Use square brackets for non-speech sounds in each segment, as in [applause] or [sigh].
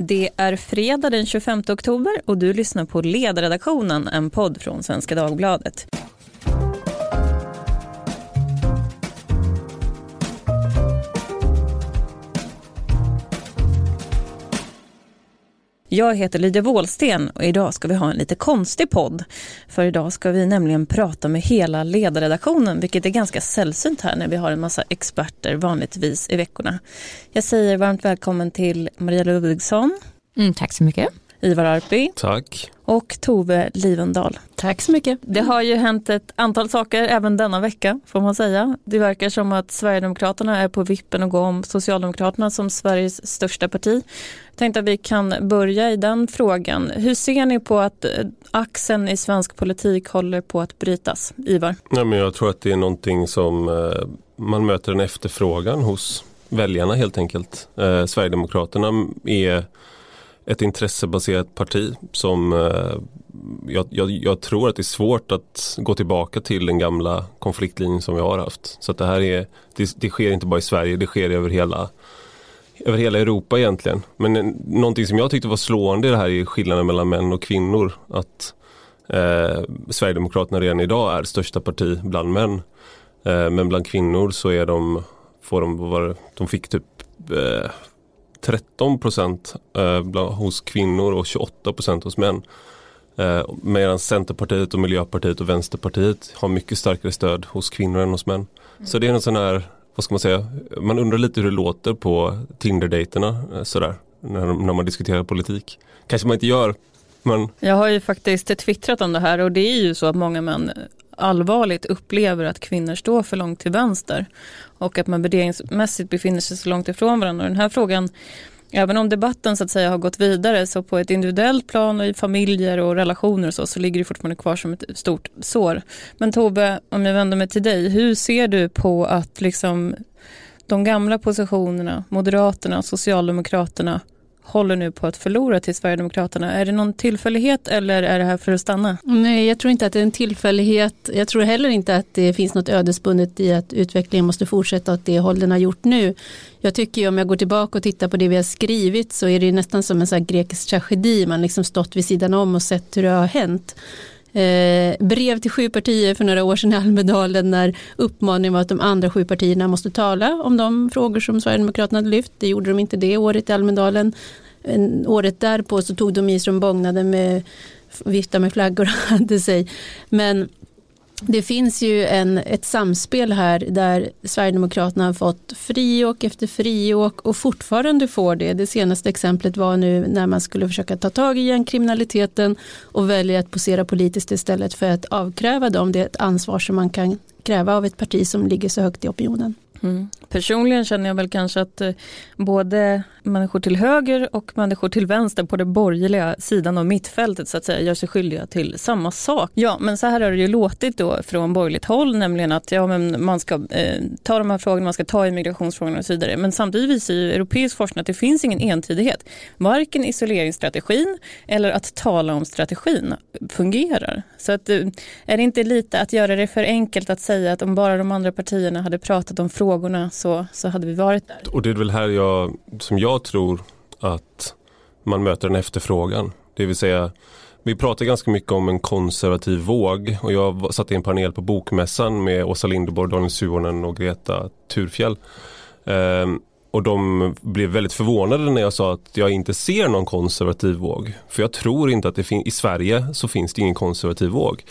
Det är fredag den 25 oktober och du lyssnar på Ledarredaktionen, en podd från Svenska Dagbladet. Jag heter Lydia Wåhlsten och idag ska vi ha en lite konstig podd. För idag ska vi nämligen prata med hela ledarredaktionen, vilket är ganska sällsynt här när vi har en massa experter vanligtvis i veckorna. Jag säger varmt välkommen till Maria Ludvigsson. Mm, tack så mycket. Ivar Arpi. Tack. Och Tove Livendal. Tack så mycket. Det har ju hänt ett antal saker även denna vecka får man säga. Det verkar som att Sverigedemokraterna är på vippen att gå om Socialdemokraterna som Sveriges största parti. Jag tänkte att vi kan börja i den frågan. Hur ser ni på att eh, axeln i svensk politik håller på att brytas? Ivar? Nej, men jag tror att det är någonting som eh, man möter en efterfrågan hos väljarna helt enkelt. Eh, Sverigedemokraterna är ett intressebaserat parti som eh, jag, jag, jag, tror att det är svårt att gå tillbaka till den gamla konfliktlinjen som vi har haft. Så att det här är, det, det sker inte bara i Sverige, det sker över hela över hela Europa egentligen. Men eh, någonting som jag tyckte var slående i det här är skillnaden mellan män och kvinnor. Att eh, Sverigedemokraterna redan idag är största parti bland män. Eh, men bland kvinnor så är de, får de, var, de fick typ eh, 13 eh, procent hos kvinnor och 28 procent hos män. Eh, medan Centerpartiet och Miljöpartiet och Vänsterpartiet har mycket starkare stöd hos kvinnor än hos män. Mm. Så det är en sån här, vad ska man säga, man undrar lite hur det låter på Tinder-dejterna eh, sådär när, när man diskuterar politik. Kanske man inte gör, men... Jag har ju faktiskt twittrat om det här och det är ju så att många män allvarligt upplever att kvinnor står för långt till vänster och att man värderingsmässigt befinner sig så långt ifrån varandra. Och den här frågan, även om debatten så att säga har gått vidare så på ett individuellt plan och i familjer och relationer och så, så ligger det fortfarande kvar som ett stort sår. Men Tove, om jag vänder mig till dig, hur ser du på att liksom de gamla positionerna, Moderaterna, Socialdemokraterna håller nu på att förlora till Sverigedemokraterna. Är det någon tillfällighet eller är det här för att stanna? Nej, jag tror inte att det är en tillfällighet. Jag tror heller inte att det finns något ödesbundet i att utvecklingen måste fortsätta åt det håll den har gjort nu. Jag tycker ju om jag går tillbaka och tittar på det vi har skrivit så är det nästan som en sån grekisk tragedi. Man liksom stått vid sidan om och sett hur det har hänt. Eh, brev till sju partier för några år sedan i Almedalen när uppmaningen var att de andra sju partierna måste tala om de frågor som Sverigedemokraterna hade lyft. Det gjorde de inte det året i Almedalen. En, året därpå så tog de i som bågnade med vifta med flaggor och [laughs] hade sig. Men det finns ju en, ett samspel här där Sverigedemokraterna har fått friåk efter friåk och fortfarande får det. Det senaste exemplet var nu när man skulle försöka ta tag i gängkriminaliteten och välja att posera politiskt istället för att avkräva dem det ansvar som man kan kräva av ett parti som ligger så högt i opinionen. Mm. Personligen känner jag väl kanske att eh, både människor till höger och människor till vänster på den borgerliga sidan av mittfältet så att säga gör sig skyldiga till samma sak. Ja, men så här har det ju låtit då från borgerligt håll, nämligen att ja, men man ska eh, ta de här frågorna, man ska ta i migrationsfrågorna och så vidare. Men samtidigt visar ju europeisk forskning att det finns ingen entydighet. Varken isoleringsstrategin eller att tala om strategin fungerar. Så att, eh, är det inte lite att göra det för enkelt att säga att om bara de andra partierna hade pratat om frågorna så, så hade vi varit där. Och det är väl här jag, som jag tror att man möter en efterfrågan. Det vill säga, vi pratar ganska mycket om en konservativ våg och jag satt i en panel på Bokmässan med Åsa Linderborg, Daniel Suhonen och Greta Thurfjell. Ehm, och de blev väldigt förvånade när jag sa att jag inte ser någon konservativ våg. För jag tror inte att det finns, i Sverige så finns det ingen konservativ våg.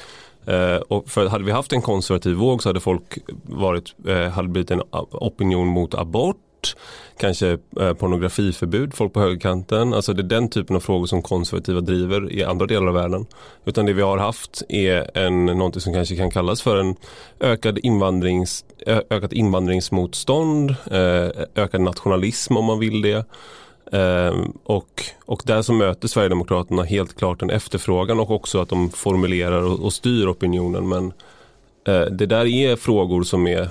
Eh, och för hade vi haft en konservativ våg så hade folk varit, eh, hade blivit en opinion mot abort, kanske eh, pornografiförbud, folk på högerkanten. Alltså det är den typen av frågor som konservativa driver i andra delar av världen. Utan det vi har haft är en, någonting som kanske kan kallas för en ökad invandrings, ökat invandringsmotstånd, eh, ökad nationalism om man vill det. Ehm, och, och där så möter Sverigedemokraterna helt klart en efterfrågan och också att de formulerar och, och styr opinionen. Men eh, det där är frågor som är,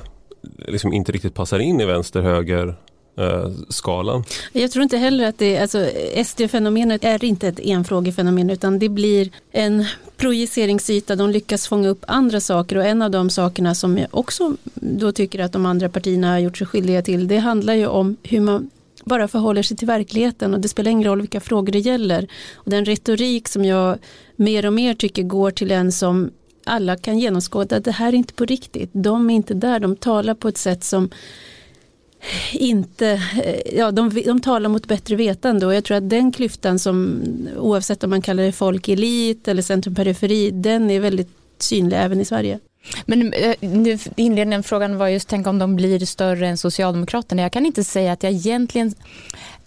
liksom inte riktigt passar in i vänster-höger-skalan. Eh, jag tror inte heller att det, alltså SD-fenomenet är inte ett enfrågefenomen utan det blir en projiceringsyta, de lyckas fånga upp andra saker och en av de sakerna som jag också då tycker att de andra partierna har gjort sig skyldiga till det handlar ju om hur man bara förhåller sig till verkligheten och det spelar ingen roll vilka frågor det gäller. Och den retorik som jag mer och mer tycker går till en som alla kan genomskåda, det här är inte på riktigt. De är inte där, de talar på ett sätt som inte, eh, ja de, de talar mot bättre vetande och jag tror att den klyftan som oavsett om man kallar det folk-elit eller centrum-periferi, den är väldigt synlig även i Sverige. Men eh, nu, inledningen frågan var just tänk om de blir större än Socialdemokraterna. Jag kan inte säga att jag egentligen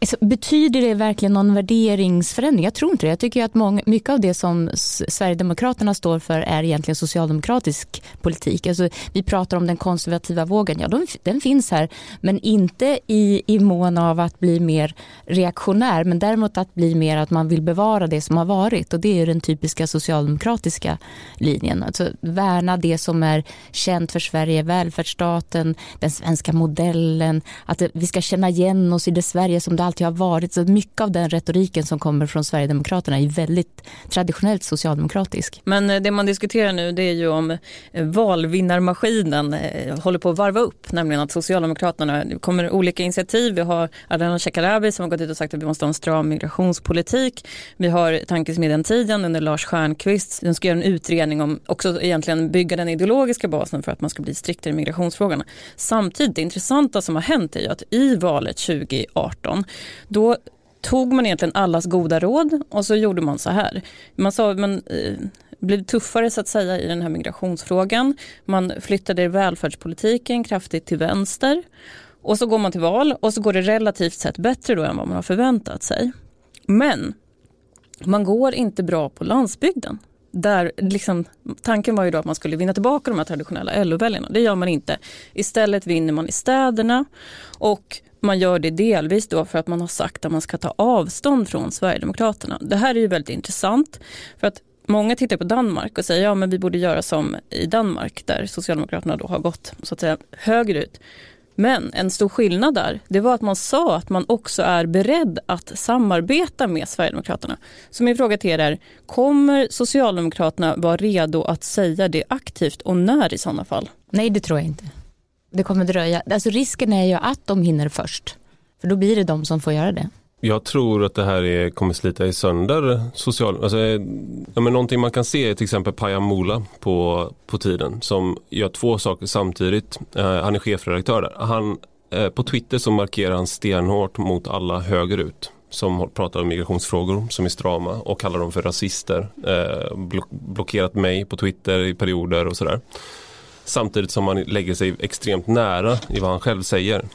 Alltså, betyder det verkligen någon värderingsförändring? Jag tror inte det. Jag tycker att många, mycket av det som Sverigedemokraterna står för är egentligen socialdemokratisk politik. Alltså, vi pratar om den konservativa vågen. Ja, de, den finns här, men inte i, i mån av att bli mer reaktionär, men däremot att bli mer att man vill bevara det som har varit. Och det är den typiska socialdemokratiska linjen. Alltså, värna det som som är känt för Sverige, välfärdsstaten, den svenska modellen, att vi ska känna igen oss i det Sverige som det alltid har varit. Så mycket av den retoriken som kommer från Sverigedemokraterna är väldigt traditionellt socialdemokratisk. Men eh, det man diskuterar nu det är ju om eh, valvinnarmaskinen eh, håller på att varva upp. Nämligen att Socialdemokraterna, kommer olika initiativ. Vi har Ardalan Shekarabi som har gått ut och sagt att vi måste ha en stram migrationspolitik. Vi har tankesmedjan Tiden under Lars Stjernkvist. den ska göra en utredning om också egentligen bygga den ideologiska basen för att man ska bli striktare i migrationsfrågan. Samtidigt, det intressanta som har hänt är ju att i valet 2018 då tog man egentligen allas goda råd och så gjorde man så här. Man sa, men eh, blev tuffare så att säga i den här migrationsfrågan. Man flyttade välfärdspolitiken kraftigt till vänster. Och så går man till val och så går det relativt sett bättre då än vad man har förväntat sig. Men man går inte bra på landsbygden. Där liksom, tanken var ju då att man skulle vinna tillbaka de här traditionella LO-väljarna. Det gör man inte. Istället vinner man i städerna och man gör det delvis då för att man har sagt att man ska ta avstånd från Sverigedemokraterna. Det här är ju väldigt intressant för att många tittar på Danmark och säger ja men vi borde göra som i Danmark där Socialdemokraterna då har gått så att säga högerut. Men en stor skillnad där, det var att man sa att man också är beredd att samarbeta med Sverigedemokraterna. Så min fråga till er är, kommer Socialdemokraterna vara redo att säga det aktivt och när i sådana fall? Nej, det tror jag inte. Det kommer dröja. Alltså risken är ju att de hinner först. För då blir det de som får göra det. Jag tror att det här är, kommer slita i sönder social, alltså, eh, ja, men någonting man kan se är till exempel Payamula på, på tiden som gör två saker samtidigt. Eh, han är chefredaktör där. Han, eh, på Twitter så markerar han stenhårt mot alla högerut som pratar om migrationsfrågor som är strama och kallar dem för rasister. Eh, block, blockerat mig på Twitter i perioder och sådär. Samtidigt som han lägger sig extremt nära i vad han själv säger.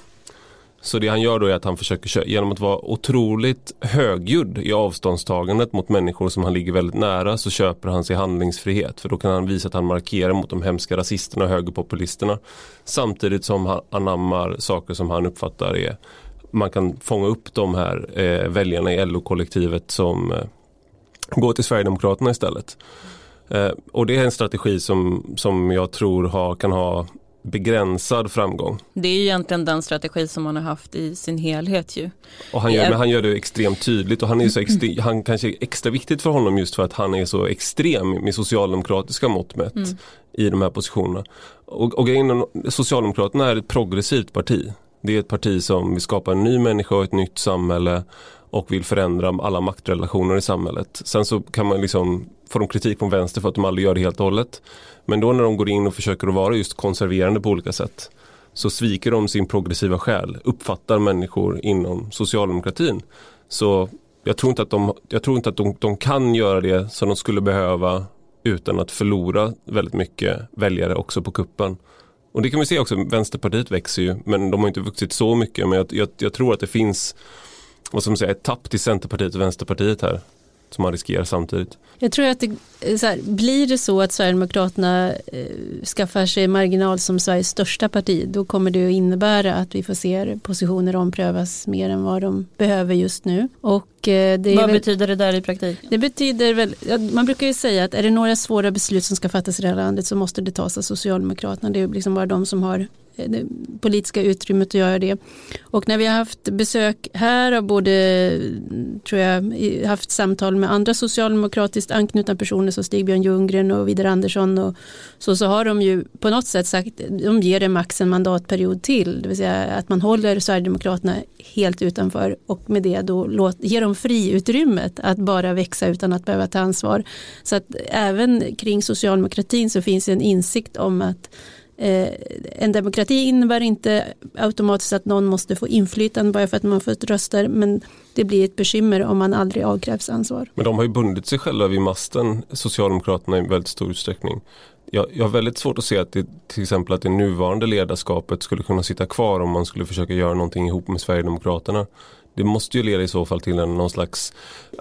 Så det han gör då är att han försöker, genom att vara otroligt högljudd i avståndstagandet mot människor som han ligger väldigt nära så köper han sig handlingsfrihet. För då kan han visa att han markerar mot de hemska rasisterna och högerpopulisterna. Samtidigt som han anammar saker som han uppfattar är man kan fånga upp de här eh, väljarna i LO-kollektivet som eh, går till Sverigedemokraterna istället. Eh, och det är en strategi som, som jag tror ha, kan ha begränsad framgång. Det är egentligen den strategi som man har haft i sin helhet ju. Och han gör, men han gör det extremt tydligt och han är så extre, han kanske är extra viktigt för honom just för att han är så extrem med socialdemokratiska mått mätt mm. i de här positionerna. Och, och Socialdemokraterna är ett progressivt parti. Det är ett parti som vill skapa en ny människa och ett nytt samhälle och vill förändra alla maktrelationer i samhället. Sen så kan man liksom få de kritik från vänster för att de aldrig gör det helt och hållet. Men då när de går in och försöker att vara just konserverande på olika sätt så sviker de sin progressiva själ, uppfattar människor inom socialdemokratin. Så jag tror inte att de, jag tror inte att de, de kan göra det som de skulle behöva utan att förlora väldigt mycket väljare också på kuppen. Och det kan vi se också, Vänsterpartiet växer ju men de har inte vuxit så mycket men jag, jag, jag tror att det finns vad som säger, ett tapp till Centerpartiet och Vänsterpartiet här som man riskerar samtidigt. Jag tror att det, här, blir det så att Sverigedemokraterna eh, skaffar sig marginal som Sveriges största parti då kommer det att innebära att vi får se positioner omprövas mer än vad de behöver just nu. Och Och eh, det Vad väl, betyder det där i praktiken? Det betyder väl, man brukar ju säga att är det några svåra beslut som ska fattas i det här landet så måste det tas av Socialdemokraterna. Det är liksom bara de som har Eh, Eh, det politiska utrymmet att göra det. Och när vi har haft besök här av både, tror jag, haft samtal med andra socialdemokratiskt anknutna personer som Stig-Björn Ljunggren och Vidar Andersson och så, så har de ju på något sätt sagt, de ger det max en mandatperiod till, det vill säga att man håller Sverigedemokraterna helt utanför och med det då låt, ger dem friutrymmet att bara växa utan att behöva ta ansvar. Så att även kring socialdemokratin så finns en insikt om att Eh, en demokrati innebär inte automatiskt att någon måste få inflytande bara för att man fått röster men det blir ett bekymmer om man aldrig avkrävs ansvar. Men de har ju bundit sig själva vid masten, Socialdemokraterna i väldigt stor utsträckning. Jag, jag har väldigt svårt att se att det, till exempel att det nuvarande ledarskapet skulle kunna sitta kvar om man skulle försöka göra någonting ihop med Sverigedemokraterna det måste ju leda i så fall till en, någon slags...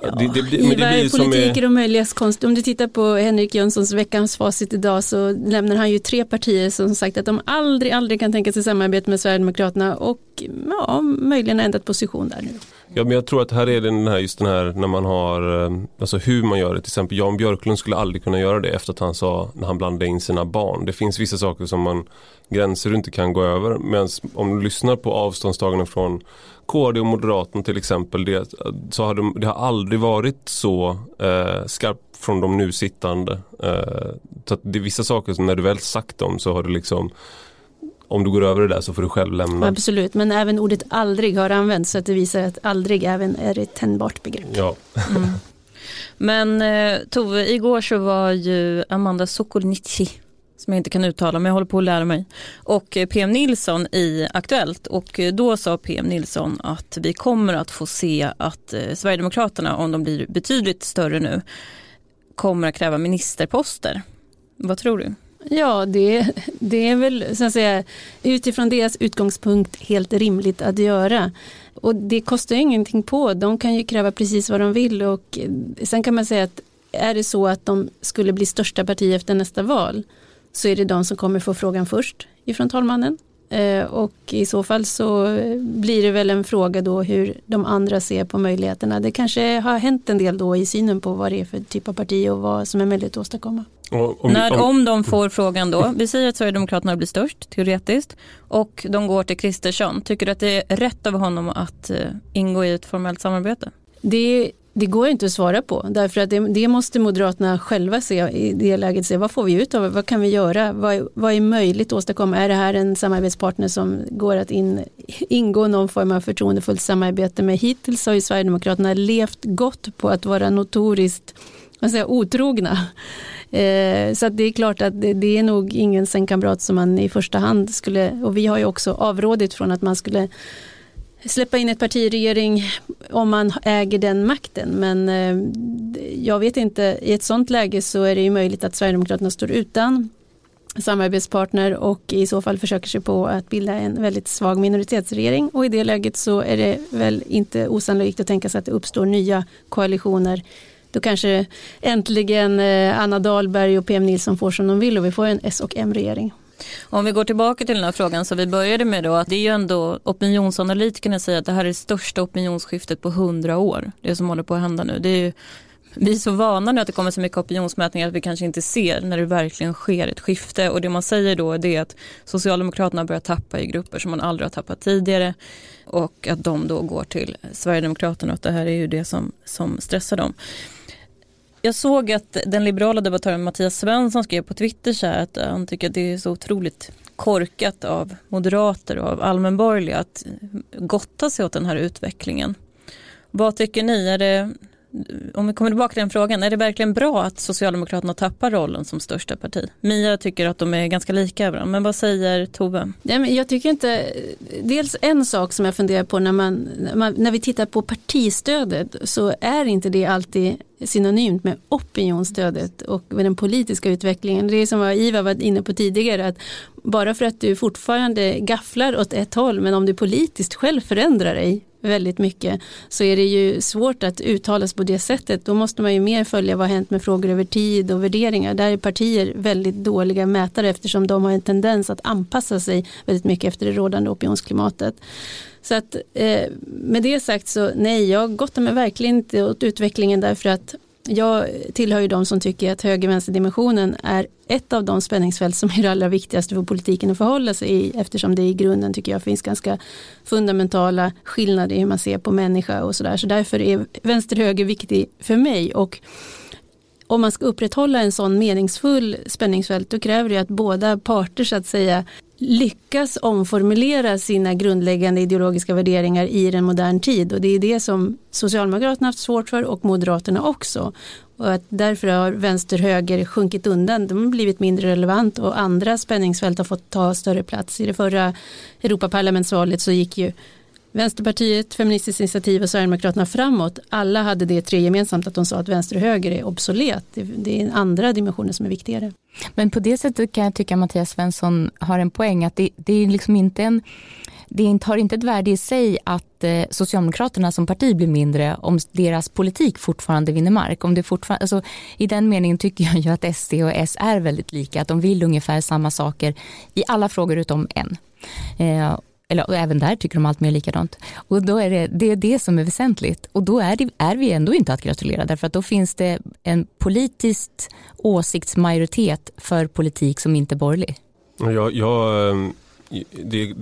Ja, det, det, men det blir politik är de möjligas konst. Om du tittar på Henrik Jönssons veckans facit idag så lämnar han ju tre partier som sagt att de aldrig, aldrig kan tänka sig samarbete med Sverigedemokraterna och ja, möjligen ändrat position där nu. Ja, men jag tror att här är den här, just den här när man har, eh, alltså hur man gör det. Till exempel Jan Björklund skulle aldrig kunna göra det efter att han sa när han blandade in sina barn. Det finns vissa saker som man, gränser du inte kan gå över. Men om du lyssnar på avståndstagande från KD och Moderaterna till exempel, det, så har de, det har aldrig varit så eh, skarpt från de nu sittande. Eh, så att det är vissa saker som när du väl sagt dem så har du liksom om du går över det där så får du själv lämna. Absolut, men även ordet aldrig har använts så att det visar att aldrig även är ett tändbart begrepp. Ja. Mm. Men eh, Tove, igår så var ju Amanda Sokolnici som jag inte kan uttala men jag håller på att lära mig. Och eh, PM Nilsson i Aktuellt och eh, då sa PM Nilsson att vi kommer att få se att Sverigedemokraterna, om de blir betydligt större nu, kommer att kräva ministerposter. Vad tror du? Ja, det, det är väl så att säga, utifrån deras utgångspunkt helt rimligt att göra. Och det kostar ju ingenting på, de kan ju kräva precis vad de vill och sen kan man säga att är det så att de skulle bli största parti efter nästa val så är det de som kommer få frågan först ifrån talmannen. Eh, och i så fall så blir det väl en fråga då hur de andra ser på möjligheterna. Det kanske har hänt en del då i synen på vad det är för typ av parti och vad som är möjligt att åstadkomma. Om, När, om de får frågan då, vi säger att Sverigedemokraterna blir störst teoretiskt och de går till Kristersson, tycker du att det är rätt av honom att uh, ingå i ett formellt samarbete? Det det går inte att svara på därför att det, det, måste Moderaterna själva se i det läget. Se, vad får vi ut av det? Vad kan vi göra? Vad, vad är möjligt att åstadkomma? Är det här en samarbetspartner som går att in, ingå någon form av förtroendefullt samarbete med? Hittills har ju Sverigedemokraterna levt gott på att vara notoriskt man säger, otrogna. Eh, så det är klart att det, det, är nog ingen sängkamrat som man i första hand skulle, och vi har ju också avrådit från att man skulle släppa in ett parti i regering om man äger den makten. Men eh, jag vet inte, i ett sånt läge så är det ju möjligt att Sverigedemokraterna står utan samarbetspartner och i så fall försöker sig på att bilda en väldigt svag minoritetsregering och i det läget så är det väl inte osannolikt att tänka sig att det uppstår nya koalitioner. Då kanske äntligen eh, Anna Dahlberg och PM Nilsson får som de vill och vi får en S och M-regering. Om vi går tillbaka till den här frågan som vi började med då, att det är ju ändå opinionsanalytikerna säger att det här är det största opinionsskiftet på hundra år, det som håller på att hända nu. Det är ju, vi är så vana nu att det kommer så mycket opinionsmätningar att vi kanske inte ser när det verkligen sker ett skifte och det man säger då är att Socialdemokraterna börjar tappa i grupper som man aldrig har tappat tidigare och att de då går till Sverigedemokraterna och att det här är ju det som, som stressar dem. Jag såg att den liberala debattören Mattias Svensson skrev på Twitter så att eh, han tycker att det är så otroligt korkat av moderater och av allmänborgerliga att gotta sig åt den här utvecklingen. Vad tycker ni? Är det om vi kommer tillbaka till den frågan, är det verkligen bra att Socialdemokraterna tappar rollen som största parti? Mia tycker att de är ganska lika varandra, men vad säger Tove? jag tycker inte, dels en sak som jag funderar på när, man, när, vi tittar på partistödet så är inte det alltid synonymt med opinionsstödet och med den politiska utvecklingen. Det är som vad Iva var inne på tidigare, att bara för att du fortfarande gafflar åt ett håll, men om du politiskt själv förändrar dig väldigt mycket så är det ju svårt att uttalas på det sättet. Då måste man ju mer följa vad har hänt med frågor över tid och värderingar. Där är partier väldigt dåliga mätare eftersom de har en tendens att anpassa sig väldigt mycket efter det rådande opinionsklimatet. Så att eh, med det sagt så nej, jag gottar mig verkligen inte åt utvecklingen därför att jag tillhör ju de som tycker att höger-vänster-dimensionen är ett av de spänningsfält som är det allra viktigaste för politiken att förhålla sig i eftersom det i grunden tycker jag finns ganska fundamentala skillnader i hur man ser på människa och sådär. Så därför är vänster-höger viktig för mig och om man ska upprätthålla en sån meningsfull spänningsfält då kräver det att båda parter så att säga lyckas omformulera sina grundläggande ideologiska värderingar i en modern tid och det är det som Socialdemokraterna haft svårt för och Moderaterna också. Och att därför har vänster-höger sjunkit undan, de har blivit mindre relevant och andra spänningsfält har fått ta större plats. I det förra Europaparlamentsvalet så gick ju Vänsterpartiet, Feministiskt initiativ och Sverigedemokraterna framåt. Alla hade det tre gemensamt att de sa att vänster och höger är obsolet. Det är andra dimensioner som är viktigare. Men på det sättet kan jag tycka att Mattias Svensson har en poäng att det, det är liksom inte en det har inte ett värde i sig att eh, Socialdemokraterna som parti blir mindre om deras politik fortfarande vinner mark. Om det fortfarande, alltså, I den meningen tycker jag ju att SD och S är väldigt lika, att de vill ungefär samma saker i alla frågor utom en. Eh, eller och även där tycker de allt mer likadant. Och då är det, det är det som är väsentligt. Och då är, det, är vi ändå inte att gratulera därför att då finns det en politisk åsiktsmajoritet för politik som inte är borgerlig. Jag, jag, ehm, det,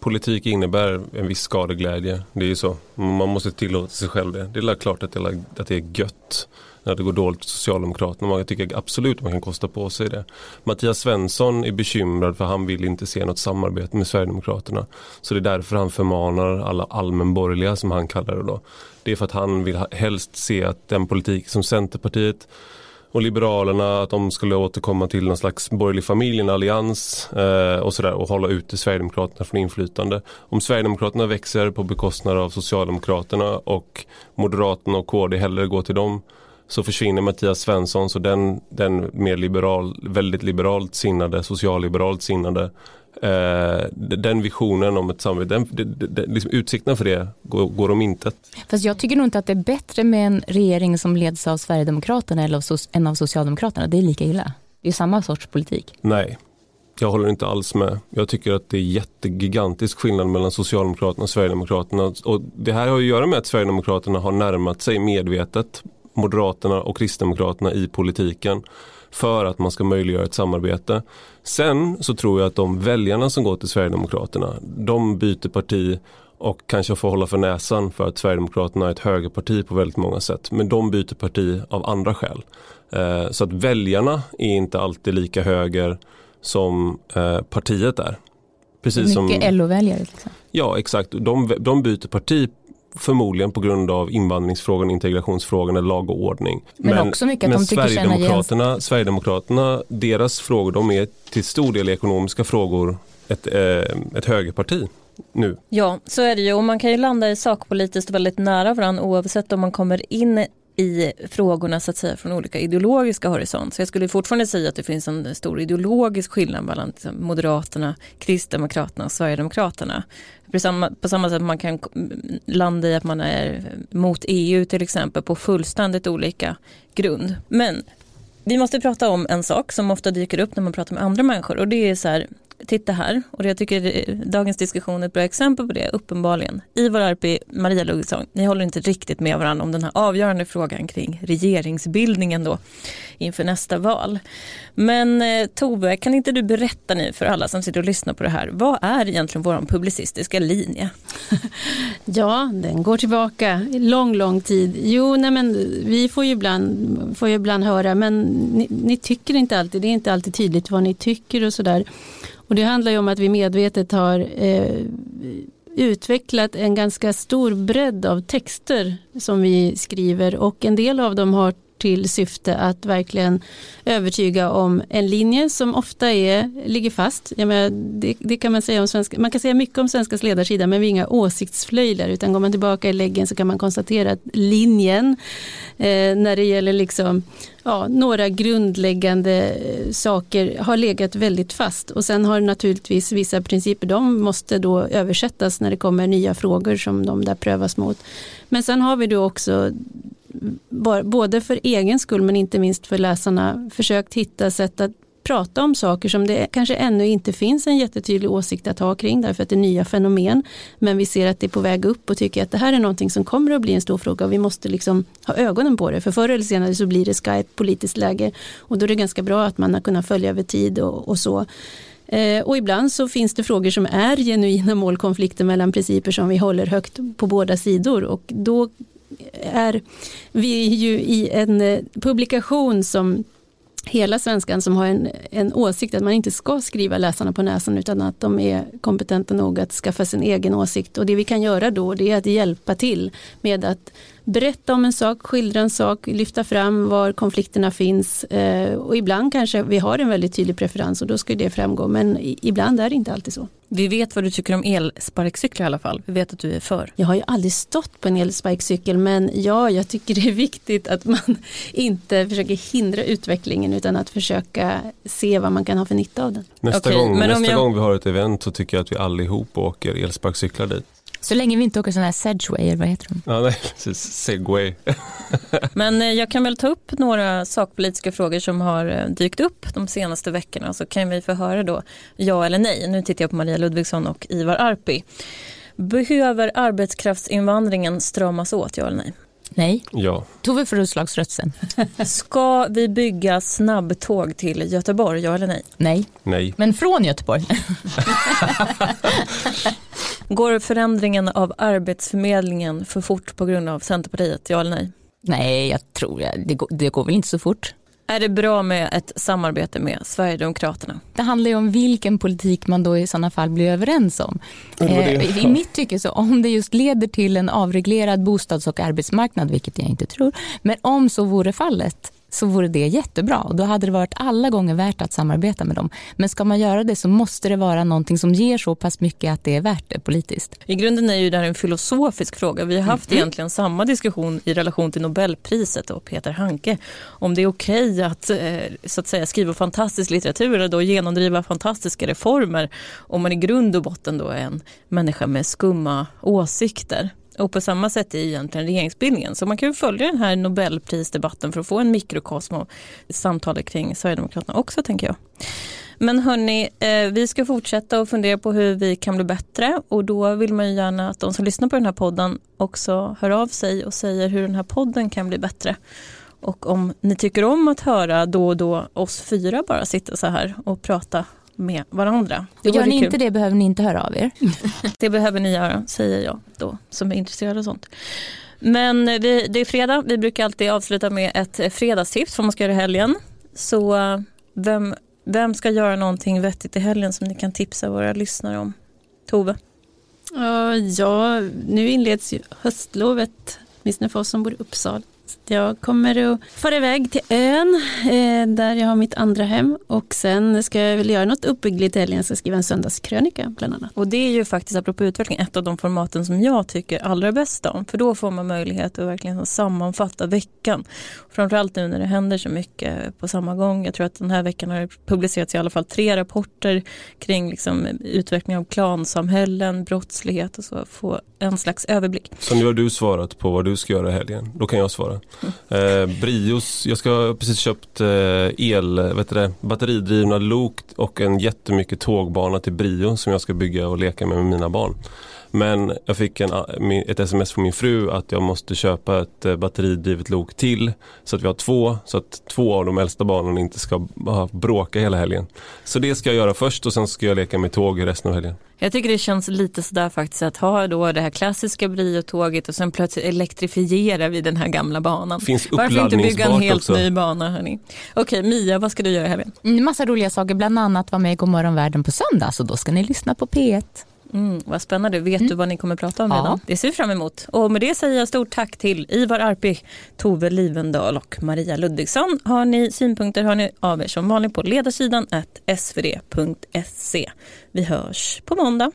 politik innebär en viss skadeglädje. Det är ju så. Man måste tillåta sig själv det. Det är klart att det, att det är gött när det går dåligt för Socialdemokraterna. Man tycker absolut man kan kosta på sig det. Mattias Svensson är bekymrad för han vill inte se något samarbete med Sverigedemokraterna. Så det är därför han förmanar alla allmänborgerliga som han kallar det då. Det är för att han vill helst se att den politik som Centerpartiet och Liberalerna att de skulle återkomma till någon slags borgerlig familj, en allians eh, och sådär och hålla ute Sverigedemokraterna från inflytande. Om Sverigedemokraterna växer på bekostnad av Socialdemokraterna och Moderaterna och KD hellre går till dem så försvinner Mattias Svensson så den, den mer liberal, väldigt liberalt sinnade, socialliberalt sinnade eh, den visionen om ett samarbete, den, den, den, liksom utsikterna för det går, går om intet. Fast jag tycker nog inte att det är bättre med en regering som leds av Sverigedemokraterna eller av, än av Socialdemokraterna. Det är lika illa. Det är samma sorts politik. Nej, jag håller inte alls med. Jag tycker att det är jättegigantisk skillnad mellan Socialdemokraterna och Sverigedemokraterna. Och det här har att göra med att Sverigedemokraterna har närmat sig medvetet Moderaterna och Kristdemokraterna i politiken för att man ska möjliggöra ett samarbete. Sen så tror jag att de väljarna som går till Sverigedemokraterna, de byter parti och kanske får hålla för näsan för att Sverigedemokraterna är ett högerparti på väldigt många sätt. Men de byter parti av andra skäl. Eh, så att väljarna är inte alltid lika höger som eh, partiet är. Precis Mycket LO-väljare. Liksom. Ja exakt, de, de byter parti Förmodligen på grund av invandringsfrågan, integrationsfrågan eller lag och ordning. Men, men också mycket att de tycker Sverigedemokraterna, igen... Sverigedemokraterna, deras frågor, de är till stor del ekonomiska frågor ett, eh, ett högerparti nu. Ja, så är det ju och man kan ju landa i sakpolitiskt väldigt nära varandra oavsett om man kommer in i frågorna så att säga från olika ideologiska horisont. Så jag skulle fortfarande säga att det finns en stor ideologisk skillnad mellan liksom, Moderaterna, Kristdemokraterna och Sverigedemokraterna. På samma, på samma sätt man kan landa i att man är mot EU till exempel på fullständigt olika grund. Men vi måste prata om en sak som ofta dyker upp när man pratar med andra människor och det är så här, titta här och jag tycker dagens diskussion är ett bra exempel på det uppenbarligen. Ivar Arpi, Maria Ludvigsson, ni håller inte riktigt med varandra om den här avgörande frågan kring regeringsbildningen då inför nästa val. Men eh, Tove, kan inte du berätta nu för alla som sitter och lyssnar på det här, vad är egentligen vår publicistiska linje? [laughs] ja, den går tillbaka lång, lång tid. Jo, nej men vi får ju ibland, får ju ibland höra, men ni, ni tycker inte alltid, det är inte alltid tydligt vad ni tycker och sådär. Och det handlar ju om att vi medvetet har eh, utvecklat en ganska stor bredd av texter som vi skriver. Och en del av dem har till syfte att verkligen övertyga om en linje som ofta är, ligger fast. Jag menar, det, det, kan man säga om svenska, man kan säga mycket om Svenskas ledarsida men vi är inga åsiktsflöjlar utan går man tillbaka i läggen så kan man konstatera att linjen eh, när det gäller liksom ja, några grundläggande eh, saker har legat väldigt fast och sen har naturligtvis vissa principer, de måste då översättas när det kommer nya frågor som de där prövas mot. Men sen har vi då också både för egen skull men inte minst för läsarna försökt hitta sätt att prata om saker som det kanske ännu inte finns en jättetydlig åsikt att ha kring därför att det är nya fenomen. Men vi ser att det är på väg upp och tycker att det här är någonting som kommer att bli en stor fråga och vi måste liksom ha ögonen på det. För förr eller senare så blir det skarpt politiskt läge och då är det ganska bra att man har kunnat följa över tid och, och så. Eh, och ibland så finns det frågor som är genuina målkonflikter mellan principer som vi håller högt på båda sidor och då är vi ju i en eh, publikation som hela svenskan som har en, en åsikt att man inte ska skriva läsarna på näsan utan att de är kompetenta nog att skaffa sin egen åsikt. Och det vi kan göra då det är att hjälpa till med att berätta om en sak, skildra en sak, lyfta fram var konflikterna finns eh, och ibland kanske vi har en väldigt tydlig preferens och då ska det framgå men ibland är det inte alltid så. Vi vet vad du tycker om elsparkcyklar i alla fall. Vi vet att du är för. Jag har ju aldrig stått på en elsparkcykel men ja, jag tycker det är viktigt att man [laughs] inte försöker hindra utvecklingen utan att försöka se vad man kan ha för nytta av den. Nästa, okay, gång, nästa jag... gång vi har ett event så tycker jag att vi allihop åker elsparkcyklar dit. Så länge vi inte åker sådana här Sedgway, eller vad heter de? Ja, nej, precis. Segway. [laughs] Men eh, jag kan väl ta upp några sakpolitiska frågor som har eh, dykt upp de senaste veckorna så kan vi få höra då ja eller nej. Nu tittar jag på Maria Ludvigsson och Ivar Arpi. Behöver arbetskraftsinvandringen stramas åt, ja eller nej? Nej. Ja. Tove för utslagsrösten. [laughs] Ska vi bygga snabbtåg till Göteborg, ja eller nej? Nej. Nej. Men från Göteborg? [laughs] Går förändringen av Arbetsförmedlingen för fort på grund av Centerpartiet, ja eller nej? Nej, jag tror jag. Det, går, det går väl inte så fort. Är det bra med ett samarbete med Sverigedemokraterna? Det handlar ju om vilken politik man då i sådana fall blir överens om. Eh, I mitt tycke så om det just leder till en avreglerad bostads och arbetsmarknad, vilket jag inte tror, men om så vore fallet så vore det jättebra och då hade det varit alla gånger värt att samarbeta med dem. Men ska man göra det så måste det vara någonting som ger så pass mycket att det är värt det politiskt. I grunden är ju det här en filosofisk fråga. Vi har haft mm. egentligen samma diskussion i relation till Nobelpriset och Peter Hanke. Om det är okej okay att, eh, så att säga, skriva fantastisk litteratur och genomdriva fantastiska reformer om man i grund och botten då är en människa med skumma åsikter. Och på samma sätt är egentligen regeringsbildningen. Så man kan ju följa den här Nobelprisdebatten för att få en mikrokosm av samtalet kring Sverigedemokraterna också tänker jag. Men hörni, eh, vi ska fortsätta och fundera på hur vi kan bli bättre och då vill man ju gärna att de som lyssnar på den här podden också hör av sig och säger hur den här podden kan bli bättre. Och om ni tycker om att höra då och då oss fyra bara sitta så här och prata med varandra. Det Gör ni inte det behöver ni inte höra av er. [laughs] det behöver ni göra, säger jag då, som är intresserad av sånt. Men vi, det är fredag, vi brukar alltid avsluta med ett fredagstips vad man ska göra i helgen. Så vem, vem ska göra någonting vettigt i helgen som ni kan tipsa våra lyssnare om? Tove? Ja, nu inleds ju höstlovet, åtminstone för oss som bor i Uppsala. Jag kommer att fara iväg till ön eh, där jag har mitt andra hem och sen ska jag väl göra något uppbyggligt i helgen. Ska skriva en söndagskrönika bland annat. Och det är ju faktiskt apropå utveckling ett av de formaten som jag tycker allra bäst om. För då får man möjlighet att verkligen sammanfatta veckan. Framförallt nu när det händer så mycket på samma gång. Jag tror att den här veckan har publicerats i alla fall tre rapporter kring liksom utveckling av klansamhällen, brottslighet och så. Få en slags överblick. Så nu har du svarat på vad du ska göra i helgen. Då kan jag svara. Eh, Brios, jag ska precis köpt eh, el, vet det, batteridrivna lok och en jättemycket tågbana till Brio som jag ska bygga och leka med med mina barn. Men jag fick en, ett sms från min fru att jag måste köpa ett eh, batteridrivet lok till så att vi har två så att två av de äldsta barnen inte ska bråka hela helgen. Så det ska jag göra först och sen ska jag leka med tåg resten av helgen. Jag tycker det känns lite sådär faktiskt att ha då det här klassiska Brio-tåget och sen plötsligt elektrifiera vid den här gamla banan. Finns Varför inte bygga en helt också? ny bana hörni? Okej Mia, vad ska du göra i helgen? Massa roliga saker, bland annat vara med i Godmorgon världen på söndag så då ska ni lyssna på P1. Mm, vad spännande. Vet mm. du vad ni kommer prata om ja. redan? Det ser vi fram emot. Och med det säger jag stort tack till Ivar Arpi, Tove Livendal och Maria Ludvigsson. Har ni synpunkter hör ni av er som vanligt på ledarsidan svd.se. Vi hörs på måndag.